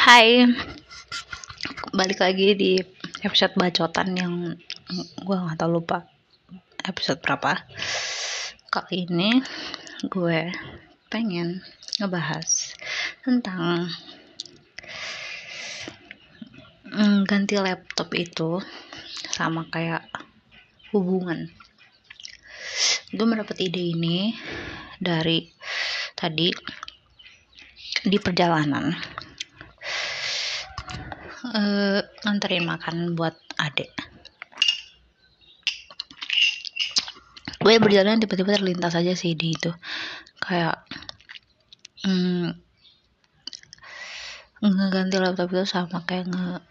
Hai, balik lagi di episode bacotan yang gue nggak tahu lupa episode berapa. Kali ini gue pengen ngebahas tentang mm, ganti laptop itu sama kayak hubungan. Gue mendapat ide ini dari tadi di perjalanan uh, nganterin makan buat adek gue berjalan tiba-tiba terlintas aja sih di itu. Kayak hmm, ngeganti laptop itu sama kayak nge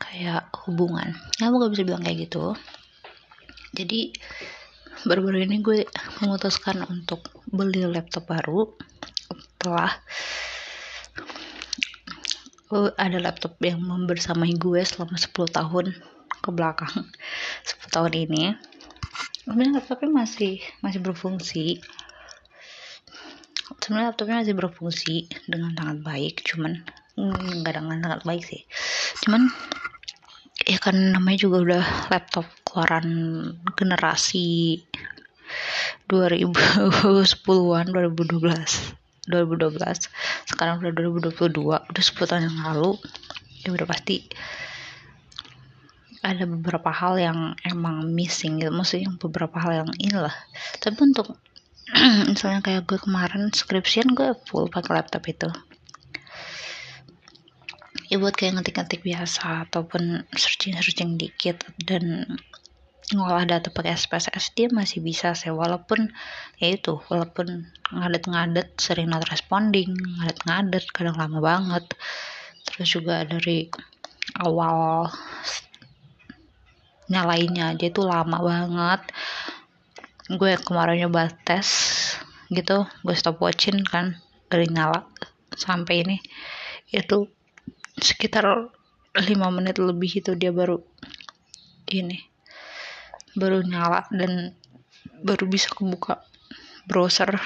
kayak hubungan. Ya gue bisa bilang kayak gitu. Jadi baru-baru ini gue memutuskan untuk beli laptop baru. Setelah uh, ada laptop yang membersamai gue selama 10 tahun ke belakang. 10 tahun ini. Sebenarnya laptopnya masih masih berfungsi. Sebenarnya laptopnya masih berfungsi dengan sangat baik cuman nggak dengan sangat baik sih. Cuman ya kan namanya juga udah laptop keluaran generasi 2010-an 2012 2012 sekarang udah 2022 udah 10 tahun yang lalu ya udah pasti ada beberapa hal yang emang missing gitu. Maksudnya beberapa hal yang inilah tapi untuk misalnya kayak gue kemarin skripsian gue full pakai laptop itu. Ya buat kayak ngetik-ngetik biasa ataupun searching-searching dikit dan ngolah data pakai SPSS dia masih bisa sih walaupun ya itu walaupun ngadet-ngadet sering not responding ngadet-ngadet kadang lama banget. Terus juga dari awal nyalainnya aja itu lama banget. Gue kemarin nyoba tes gitu gue stop watching kan dari nyala sampai ini. Itu sekitar 5 menit lebih itu dia baru ini baru nyala dan baru bisa kebuka browser.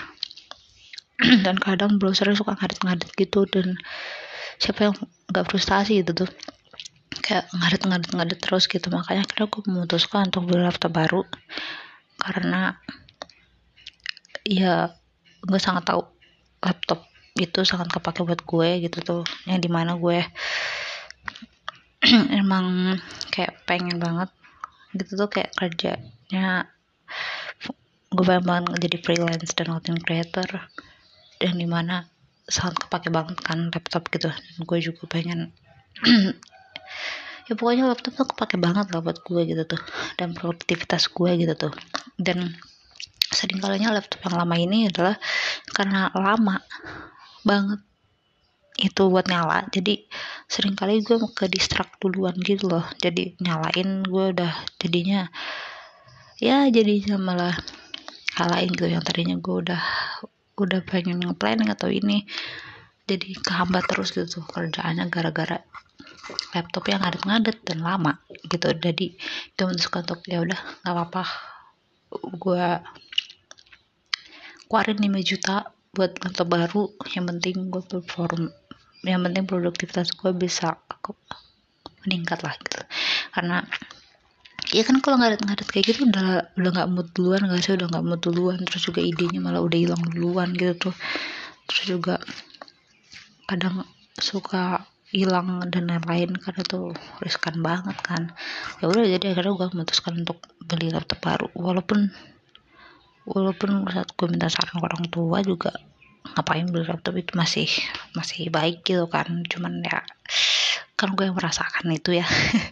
Dan kadang browsernya suka ngadet-ngadet gitu dan siapa yang nggak frustasi gitu tuh kayak ngadet-ngadet-ngadet terus gitu. Makanya akhirnya aku memutuskan untuk beli laptop baru karena ya gue sangat tahu laptop itu sangat kepake buat gue gitu tuh yang di mana gue emang kayak pengen banget gitu tuh kayak kerjanya gue pengen banget jadi freelance dan content creator dan di mana sangat kepake banget kan laptop gitu. Gue juga pengen ya pokoknya laptop tuh kepake banget lah buat gue gitu tuh dan produktivitas gue gitu tuh. Dan sering kalinya laptop yang lama ini adalah karena lama banget itu buat nyala. Jadi sering kali gue ke distract duluan gitu loh. Jadi nyalain gue udah jadinya ya jadinya malah halain gitu. Yang tadinya gue udah udah pengen nge-planning atau ini jadi kehambat terus gitu kerjaannya gara-gara laptop yang ngadet-ngadet dan lama gitu. Jadi gue memutuskan untuk ya udah nggak apa-apa. Gue keluarin 5 juta buat laptop baru. Yang penting gue perform yang penting produktivitas gue bisa meningkat lah gitu. Karena ya kan kalau ngadet-ngadet kayak gitu udah udah nggak mood duluan gak sih? Udah nggak mood duluan terus juga idenya malah udah hilang duluan gitu tuh. Terus juga kadang suka hilang dan lain-lain karena tuh riskan banget kan. Ya udah jadi akhirnya gue memutuskan untuk beli laptop baru. Walaupun walaupun saat gue minta saran orang tua juga ngapain beli laptop itu masih masih baik gitu kan. Cuman ya kan gue yang merasakan itu ya.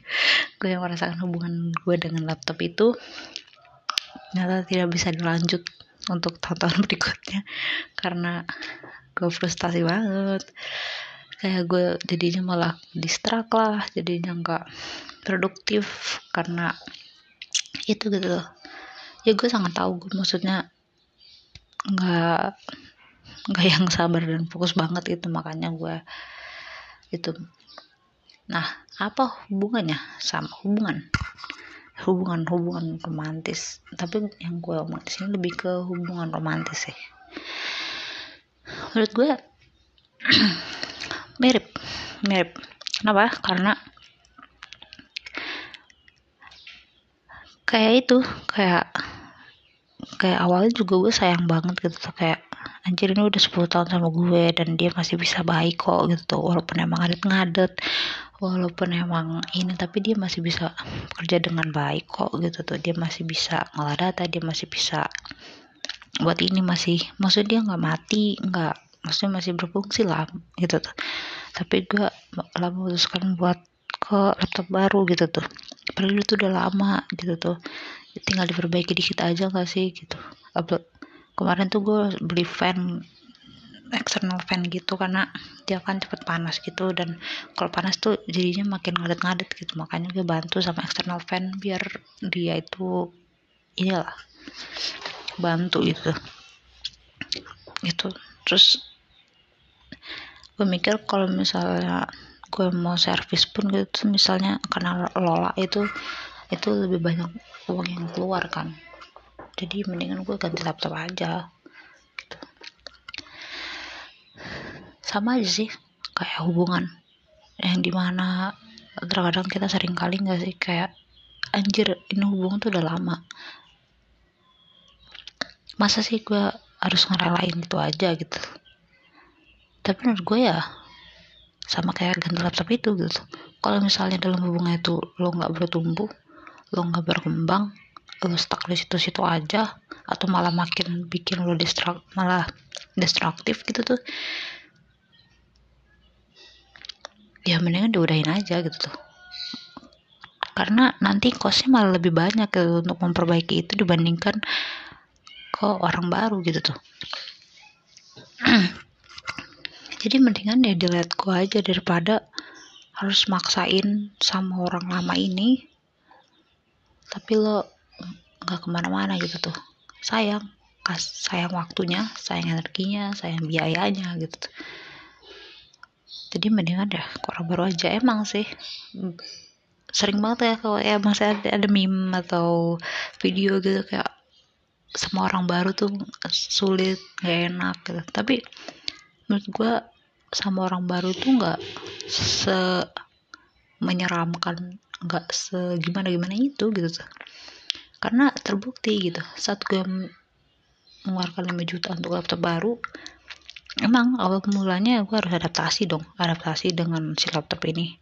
Gue yang merasakan hubungan gue dengan laptop itu. Ternyata tidak bisa dilanjut untuk tahun-tahun berikutnya. Karena gue frustasi banget. Kayak gue jadinya malah distrak lah. Jadinya nggak produktif karena itu gitu. Loh ya gue sangat tahu gue maksudnya nggak nggak yang sabar dan fokus banget itu makanya gue itu. Nah apa hubungannya sama hubungan? Hubungan hubungan romantis. Tapi yang gue omongin sini lebih ke hubungan romantis sih. Menurut gue mirip mirip. Kenapa? Karena kayak itu kayak kayak awalnya juga gue sayang banget gitu. Kayak anjir ini udah 10 tahun sama gue dan dia masih bisa baik kok gitu. Walaupun emang ngadet-ngadet walaupun emang ini tapi dia masih bisa kerja dengan baik kok gitu tuh. Dia masih bisa ngolah data dia masih bisa buat ini masih maksudnya dia nggak mati nggak maksudnya masih berfungsi lah gitu tuh. Tapi gue malah memutuskan buat ke laptop baru gitu tuh. Padahal itu udah lama gitu tuh. Tinggal diperbaiki dikit aja gak sih gitu. Upload kemarin tuh gue beli fan external fan gitu karena dia kan cepet panas gitu dan kalau panas tuh jadinya makin ngadet-ngadet gitu. Makanya gue bantu sama external fan biar dia itu inilah bantu gitu. Gitu. Terus gue mikir kalau misalnya gue mau servis pun gitu misalnya karena lola itu itu lebih banyak uang yang keluar kan jadi mendingan gue ganti laptop aja gitu. Sama aja sih kayak hubungan yang di mana terkadang kita sering kali nggak sih kayak anjir ini hubungan tuh udah lama. Masa sih gue harus ngerelain itu aja gitu. Tapi menurut gue ya sama kayak ganti laptop itu gitu. Kalau misalnya dalam hubungan itu lo nggak bertumbuh lo nggak berkembang lo stuck di situ-situ aja. Atau malah makin bikin lo distrak malah destruktif gitu tuh. Ya mendingan diudahin aja gitu tuh. Karena nanti kosnya malah lebih banyak gitu untuk memperbaiki itu dibandingkan ke orang baru gitu tuh. Jadi mendingan ya dilihat gue aja daripada harus maksain sama orang lama ini. Tapi lo nggak ke mana-mana gitu tuh. Sayang kas sayang waktunya sayang energinya sayang biayanya gitu tuh. jadi mendingan deh orang baru aja emang sih. Sering banget ya kalau ya masih ada, ada meme atau video gitu kayak semua orang baru tuh sulit gak enak gitu. Tapi menurut gue sama orang baru tuh nggak se menyeramkan nggak segimana gimana itu gitu tuh karena terbukti gitu saat gue mengeluarkan 5 juta untuk laptop baru emang awal mulanya gue harus adaptasi dong adaptasi dengan si laptop ini.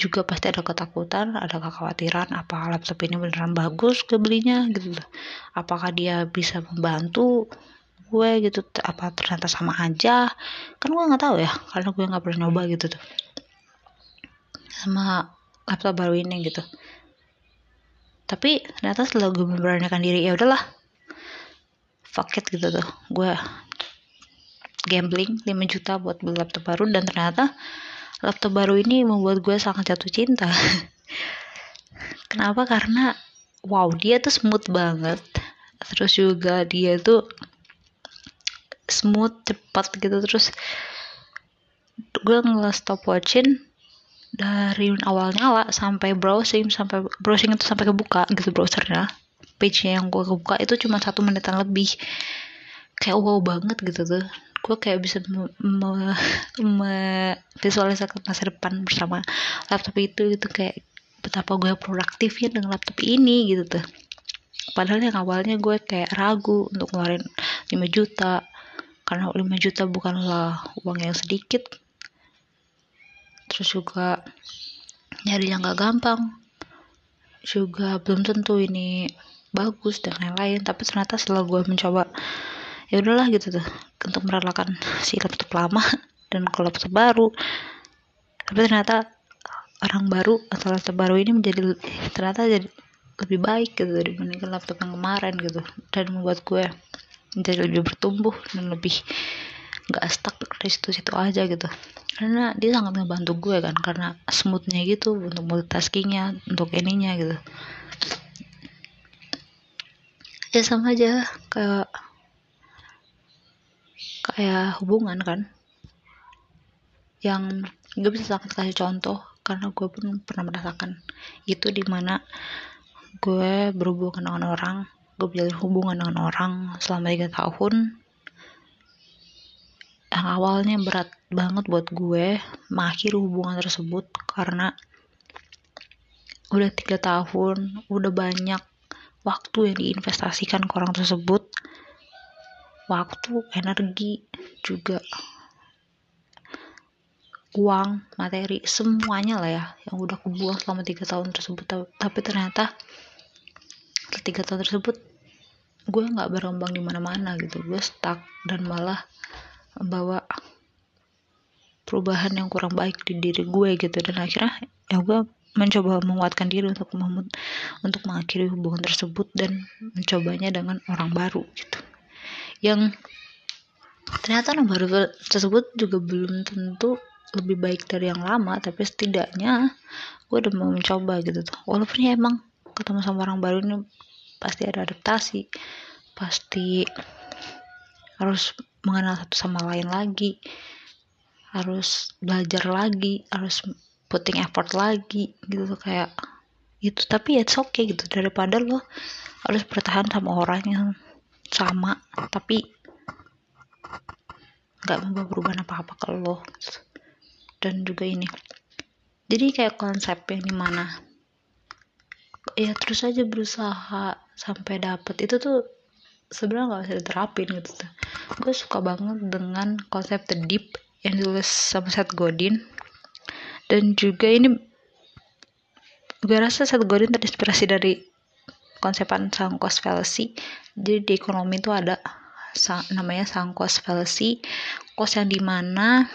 Juga pasti ada ketakutan, ada kekhawatiran apa laptop ini beneran bagus gue belinya gitu. Apakah dia bisa membantu gue gitu apa ternyata sama aja? Kan gue nggak tahu ya karena gue nggak pernah nyoba gitu tuh. Sama laptop baru ini gitu tapi ternyata setelah gue memberanikan diri ya udahlah. Fuck it gitu tuh. Gue gambling 5 juta buat beli laptop baru dan ternyata laptop baru ini membuat gue sangat jatuh cinta. Kenapa? Karena wow dia tuh smooth banget. Terus juga dia tuh smooth cepat gitu. Terus gue nge stopwatchin dari awal nyala sampai browsing sampai browsing itu sampai kebuka gitu browsernya. Page yang gue kebuka itu cuma satu menitan lebih. Kayak wow banget gitu tuh. Gue kayak bisa visualisasi masa depan bersama laptop itu gitu kayak betapa gue produktifnya dengan laptop ini gitu tuh. Padahal yang awalnya gue kayak ragu untuk ngeluarin 5 juta. Karena 5 juta bukanlah uang yang sedikit terus juga nyari yang gak gampang. Juga belum tentu ini bagus dan lain-lain. Tapi ternyata setelah gue mencoba ya udahlah gitu tuh untuk merelakan si laptop lama dan ke laptop baru. Tapi ternyata orang baru atau laptop baru ini menjadi ternyata jadi lebih baik gitu dibandingkan laptop yang kemarin gitu. Dan membuat gue menjadi lebih bertumbuh dan lebih nggak stuck di situ-situ aja gitu. Karena dia sangat ngebantu gue kan karena smoothnya gitu untuk multitaskingnya untuk ininya gitu. Ya sama aja kayak kayak hubungan kan. Yang gue bisa sangat kasih contoh karena gue pun pernah merasakan itu di mana gue berhubungan dengan orang gue berjalin hubungan dengan orang selama tiga tahun yang awalnya berat banget buat gue mengakhiri hubungan tersebut karena udah tiga tahun udah banyak waktu yang diinvestasikan ke orang tersebut. Waktu energi juga uang materi semuanya lah ya yang udah kubuang selama tiga tahun tersebut. Tapi ternyata tiga tahun tersebut gue nggak berkembang di mana-mana gitu. Gue stuck dan malah membawa perubahan yang kurang baik di diri gue gitu. Dan akhirnya ya gue mencoba menguatkan diri untuk untuk mengakhiri hubungan tersebut dan mencobanya dengan orang baru gitu. Yang ternyata orang baru tersebut juga belum tentu lebih baik dari yang lama tapi setidaknya gue udah mau mencoba gitu tuh. Walaupun ya emang ketemu sama orang baru ini pasti ada adaptasi pasti harus mengenal satu sama lain lagi harus belajar lagi harus putting effort lagi gitu kayak itu tapi ya it's okay gitu daripada lo harus bertahan sama orang yang sama tapi nggak membawa perubahan apa-apa ke lo. Dan juga ini jadi kayak konsep yang di mana ya terus aja berusaha sampai dapet. Itu tuh sebenarnya nggak bisa diterapin gitu tuh. Gue suka banget dengan konsep the deep yang ditulis sama Seth Godin. Dan juga ini gue rasa Seth Godin terinspirasi dari konsepan sunk cost fallacy jadi di ekonomi itu ada namanya sunk cost fallacy cost yang di mana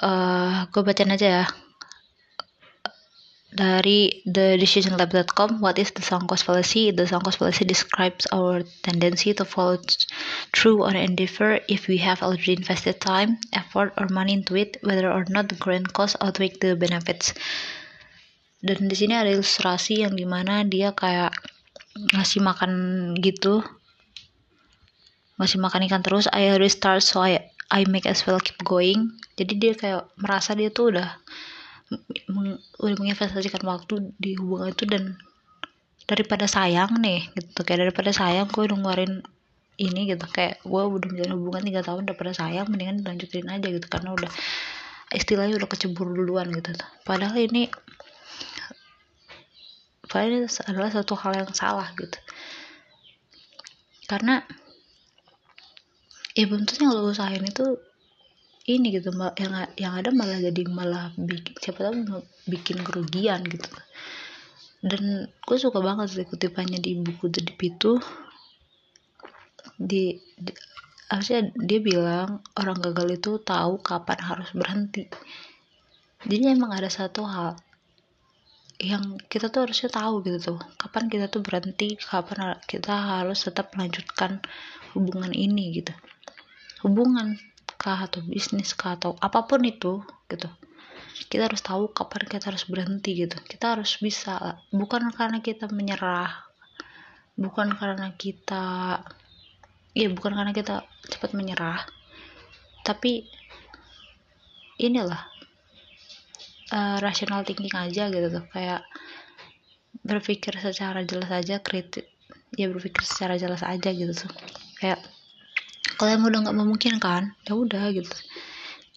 uh, gue bacain aja ya dari thedecisionlab.com what is the sunk cost fallacy? The sunk cost fallacy describes our tendency to follow through on an endeavor if we have already invested time effort or money into it whether or not the current cost outweigh the benefits. Dan di sini ada ilustrasi yang di mana dia kayak ngasih makan gitu. Ngasih makan ikan terus I restart so I I make as well keep going. Jadi dia kayak merasa dia tuh udah meng, udah menginvestasikan waktu di hubungan itu dan daripada sayang nih gitu. Kayak daripada sayang gue udah ngeluarin ini gitu. Kayak gue udah menjalin hubungan tiga tahun daripada sayang mendingan lanjutin aja gitu. Karena udah istilahnya udah kecebur duluan gitu. Padahal ini padahal ini adalah satu hal yang salah gitu. Karena ya belum tentu lo usahain itu ini gitu yang yang ada malah jadi malah bikin siapa tahu bikin kerugian gitu. Dan gue suka banget sih kutipannya di buku The Deep itu. Di, di harusnya dia bilang orang gagal itu tahu kapan harus berhenti. Jadi emang ada satu hal yang kita tuh harusnya tahu gitu tuh kapan kita tuh berhenti kapan kita harus tetap melanjutkan hubungan ini gitu. Hubungan kah atau bisnis kah atau apa pun itu gitu. Kita harus tahu kapan kita harus berhenti gitu. Kita harus bisa bukan karena kita menyerah bukan karena kita iya bukan karena kita cepat menyerah tapi inilah uh, rational thinking aja gitu tuh. Kayak berpikir secara jelas aja kritik ya berpikir secara jelas aja gitu tuh. Kayak kalau emang udah nggak memungkinkan ya udah gitu.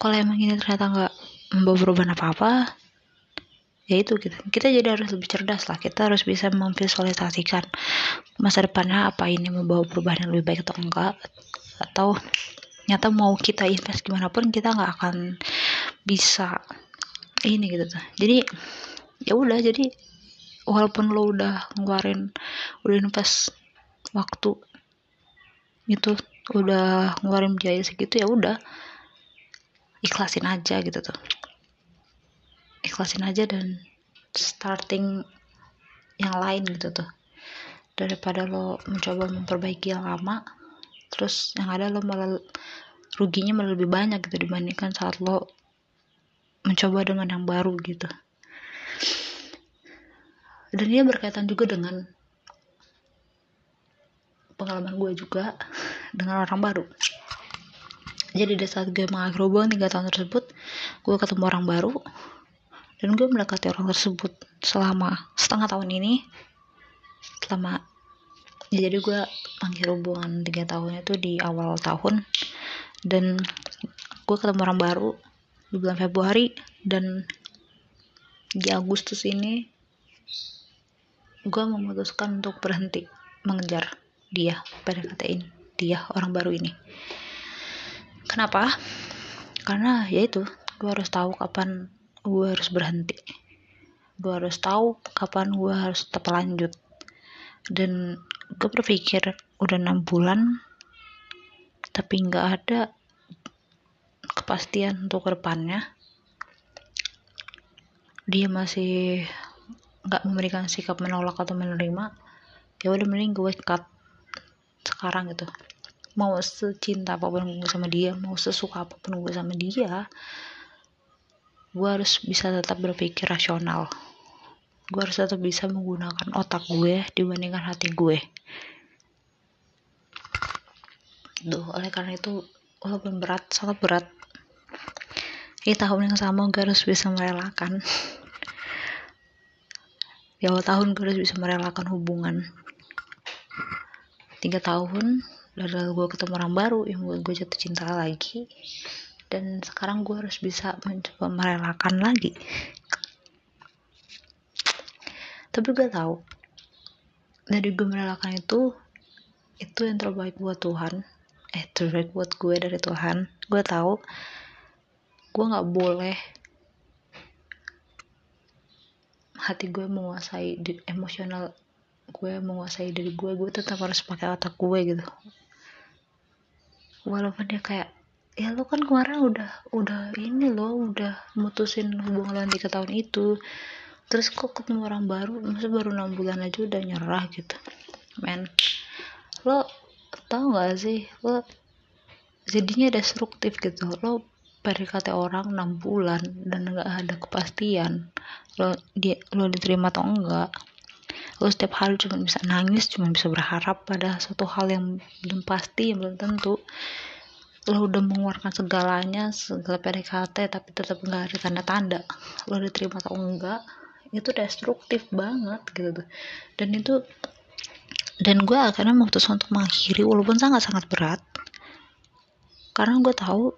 Kalau emang ini ternyata nggak membawa perubahan apa apa ya itu gitu. Kita jadi harus lebih cerdas lah. Kita harus bisa memvisualisasikan masa depannya apa ini membawa perubahan yang lebih baik atau enggak. Atau nyata mau kita invest gimana pun kita nggak akan bisa ini gitu. Tuh jadi ya udah. Jadi walaupun lo udah ngeluarin udah invest waktu itu udah ngeluarin biaya segitu ya udah. Ikhlasin aja gitu tuh. Ikhlasin aja dan starting yang lain gitu tuh. Daripada lo mencoba memperbaiki yang lama terus yang ada lo malah ruginya malah lebih banyak gitu dibandingkan saat lo mencoba dengan yang baru gitu. Dan ini berkaitan juga dengan pengalaman gue juga dengan orang baru. Jadi di saat gue mengakhiri hubungan tiga tahun tersebut gue ketemu orang baru dan gue mendekati orang tersebut selama setengah tahun ini. Selama jadi gue akhir hubungan tiga tahun itu di awal tahun dan gue ketemu orang baru di bulan Februari dan di Agustus ini gue memutuskan untuk berhenti mengejar dia PDKT-in dia orang baru ini. Kenapa? Karena ya itu gue harus tahu kapan gue harus berhenti. Gue harus tahu kapan gue harus tetap lanjut. Dan gue berpikir udah enam bulan tapi nggak ada kepastian untuk ke depannya dia masih nggak memberikan sikap menolak atau menerima. Ya udah mending gue cut sekarang gitu. Mau secinta apa pun gue sama dia mau sesuka apa pun gue sama dia gue harus bisa tetap berpikir rasional. Gue harus tetap bisa menggunakan otak gue dibandingkan hati gue. Duh, oleh karena itu walaupun berat sangat berat. Di tahun yang sama gue harus bisa merelakan. Di awal tahun gue harus bisa merelakan hubungan tiga tahun dari gue ketemu orang baru yang buat gue jatuh cinta lagi. Dan sekarang gue harus bisa mencoba merelakan lagi. Tapi gue tahu. Dari gue merelakan itu itu yang terbaik buat Tuhan. Eh terbaik buat gue dari Tuhan. Gue tahu gue nggak boleh hati gue menguasai emosional gue menguasai diri gue gue tetap harus pakai otak gue gitu. Walaupun dia kayak ya lo kan kemarin udah udah ini lo udah mutusin hubungan lo tiga tahun itu. Terus kok ketemu orang baru masa baru enam bulan aja udah nyerah gitu. Men lo tau gak sih lo jadinya destruktif gitu. Lo PDKT orang enam bulan dan gak ada kepastian lo dia lo diterima atau enggak lo setiap hari cuma bisa nangis cuma bisa berharap pada suatu hal yang belum pasti yang belum tentu. Lo udah mengeluarkan segalanya segala PDKT tapi tetap nggak ada tanda-tanda. Lo diterima atau enggak itu destruktif banget gitu tuh. Dan itu dan gue akhirnya memutuskan untuk mengakhiri walaupun sangat-sangat berat. Karena gue tahu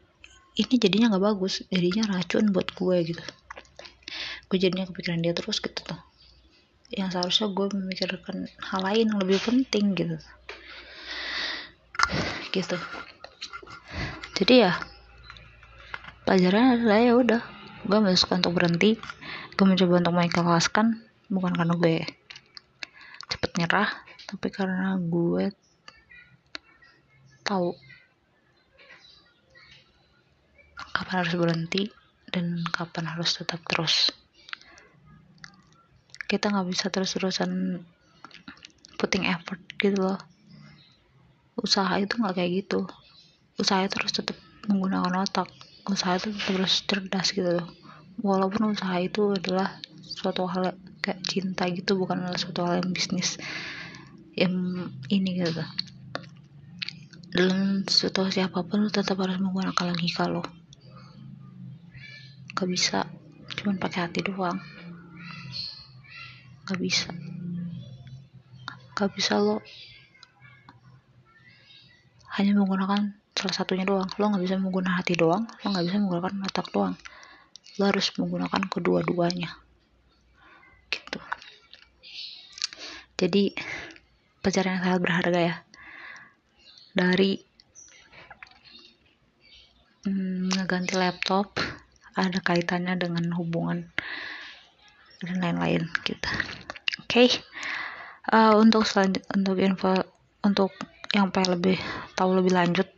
ini jadinya nggak bagus jadinya racun buat gue gitu. Gue jadinya kepikiran dia terus gitu tuh yang seharusnya gue memikirkan hal lain yang lebih penting gitu. Gitu. Jadi ya pelajarannya adalah ya udah gue memutuskan untuk berhenti. Gue mencoba untuk mengikhlaskan bukan karena gue cepet nyerah tapi karena gue tahu kapan harus berhenti dan kapan harus tetap terus kita nggak bisa terus-terusan putting effort gitu loh. Usaha itu nggak kayak gitu. Usaha itu harus tetap menggunakan otak. Usaha itu tetap harus cerdas gitu loh. Walaupun usaha itu adalah suatu hal kayak cinta gitu bukan adalah suatu hal yang bisnis yang ini gitu. Dalam situasi apa pun lu tetap harus menggunakan logika lo gak bisa cuman pakai hati doang gak bisa. Gak bisa lo hanya menggunakan salah satunya doang. Lo nggak bisa menggunakan hati doang. Lo nggak bisa menggunakan otak doang. Lo harus menggunakan kedua-duanya. Gitu. Jadi pelajaran yang sangat berharga ya. Dari hmm, ngeganti laptop ada kaitannya dengan hubungan dan lain-lain gitu. Oke. Okay. uh, untuk selanjut untuk info untuk yang pengen lebih tahu lebih lanjut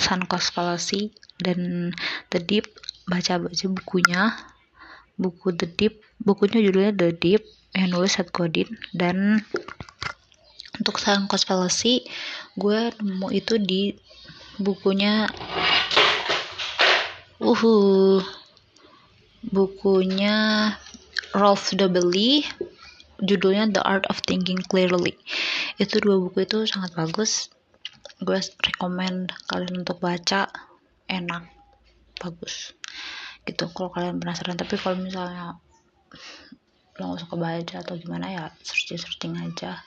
Suncoast Fallacy dan The Deep baca-baca bukunya. Buku The Deep bukunya judulnya The Deep yang nulis Seth Godin. Dan untuk Suncoast Fallacy gue nemu itu di bukunya uhu bukunya Rolf W. judulnya The Art of Thinking Clearly. Itu dua buku itu sangat bagus. Gue rekomend kalian untuk baca. Enak. Bagus. Gitu kalau kalian penasaran. Tapi kalau misalnya lo gak suka baca atau gimana ya searching searching aja.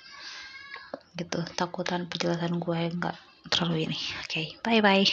Gitu. Takutan penjelasan gue nggak terlalu ini. Oke okay, bye bye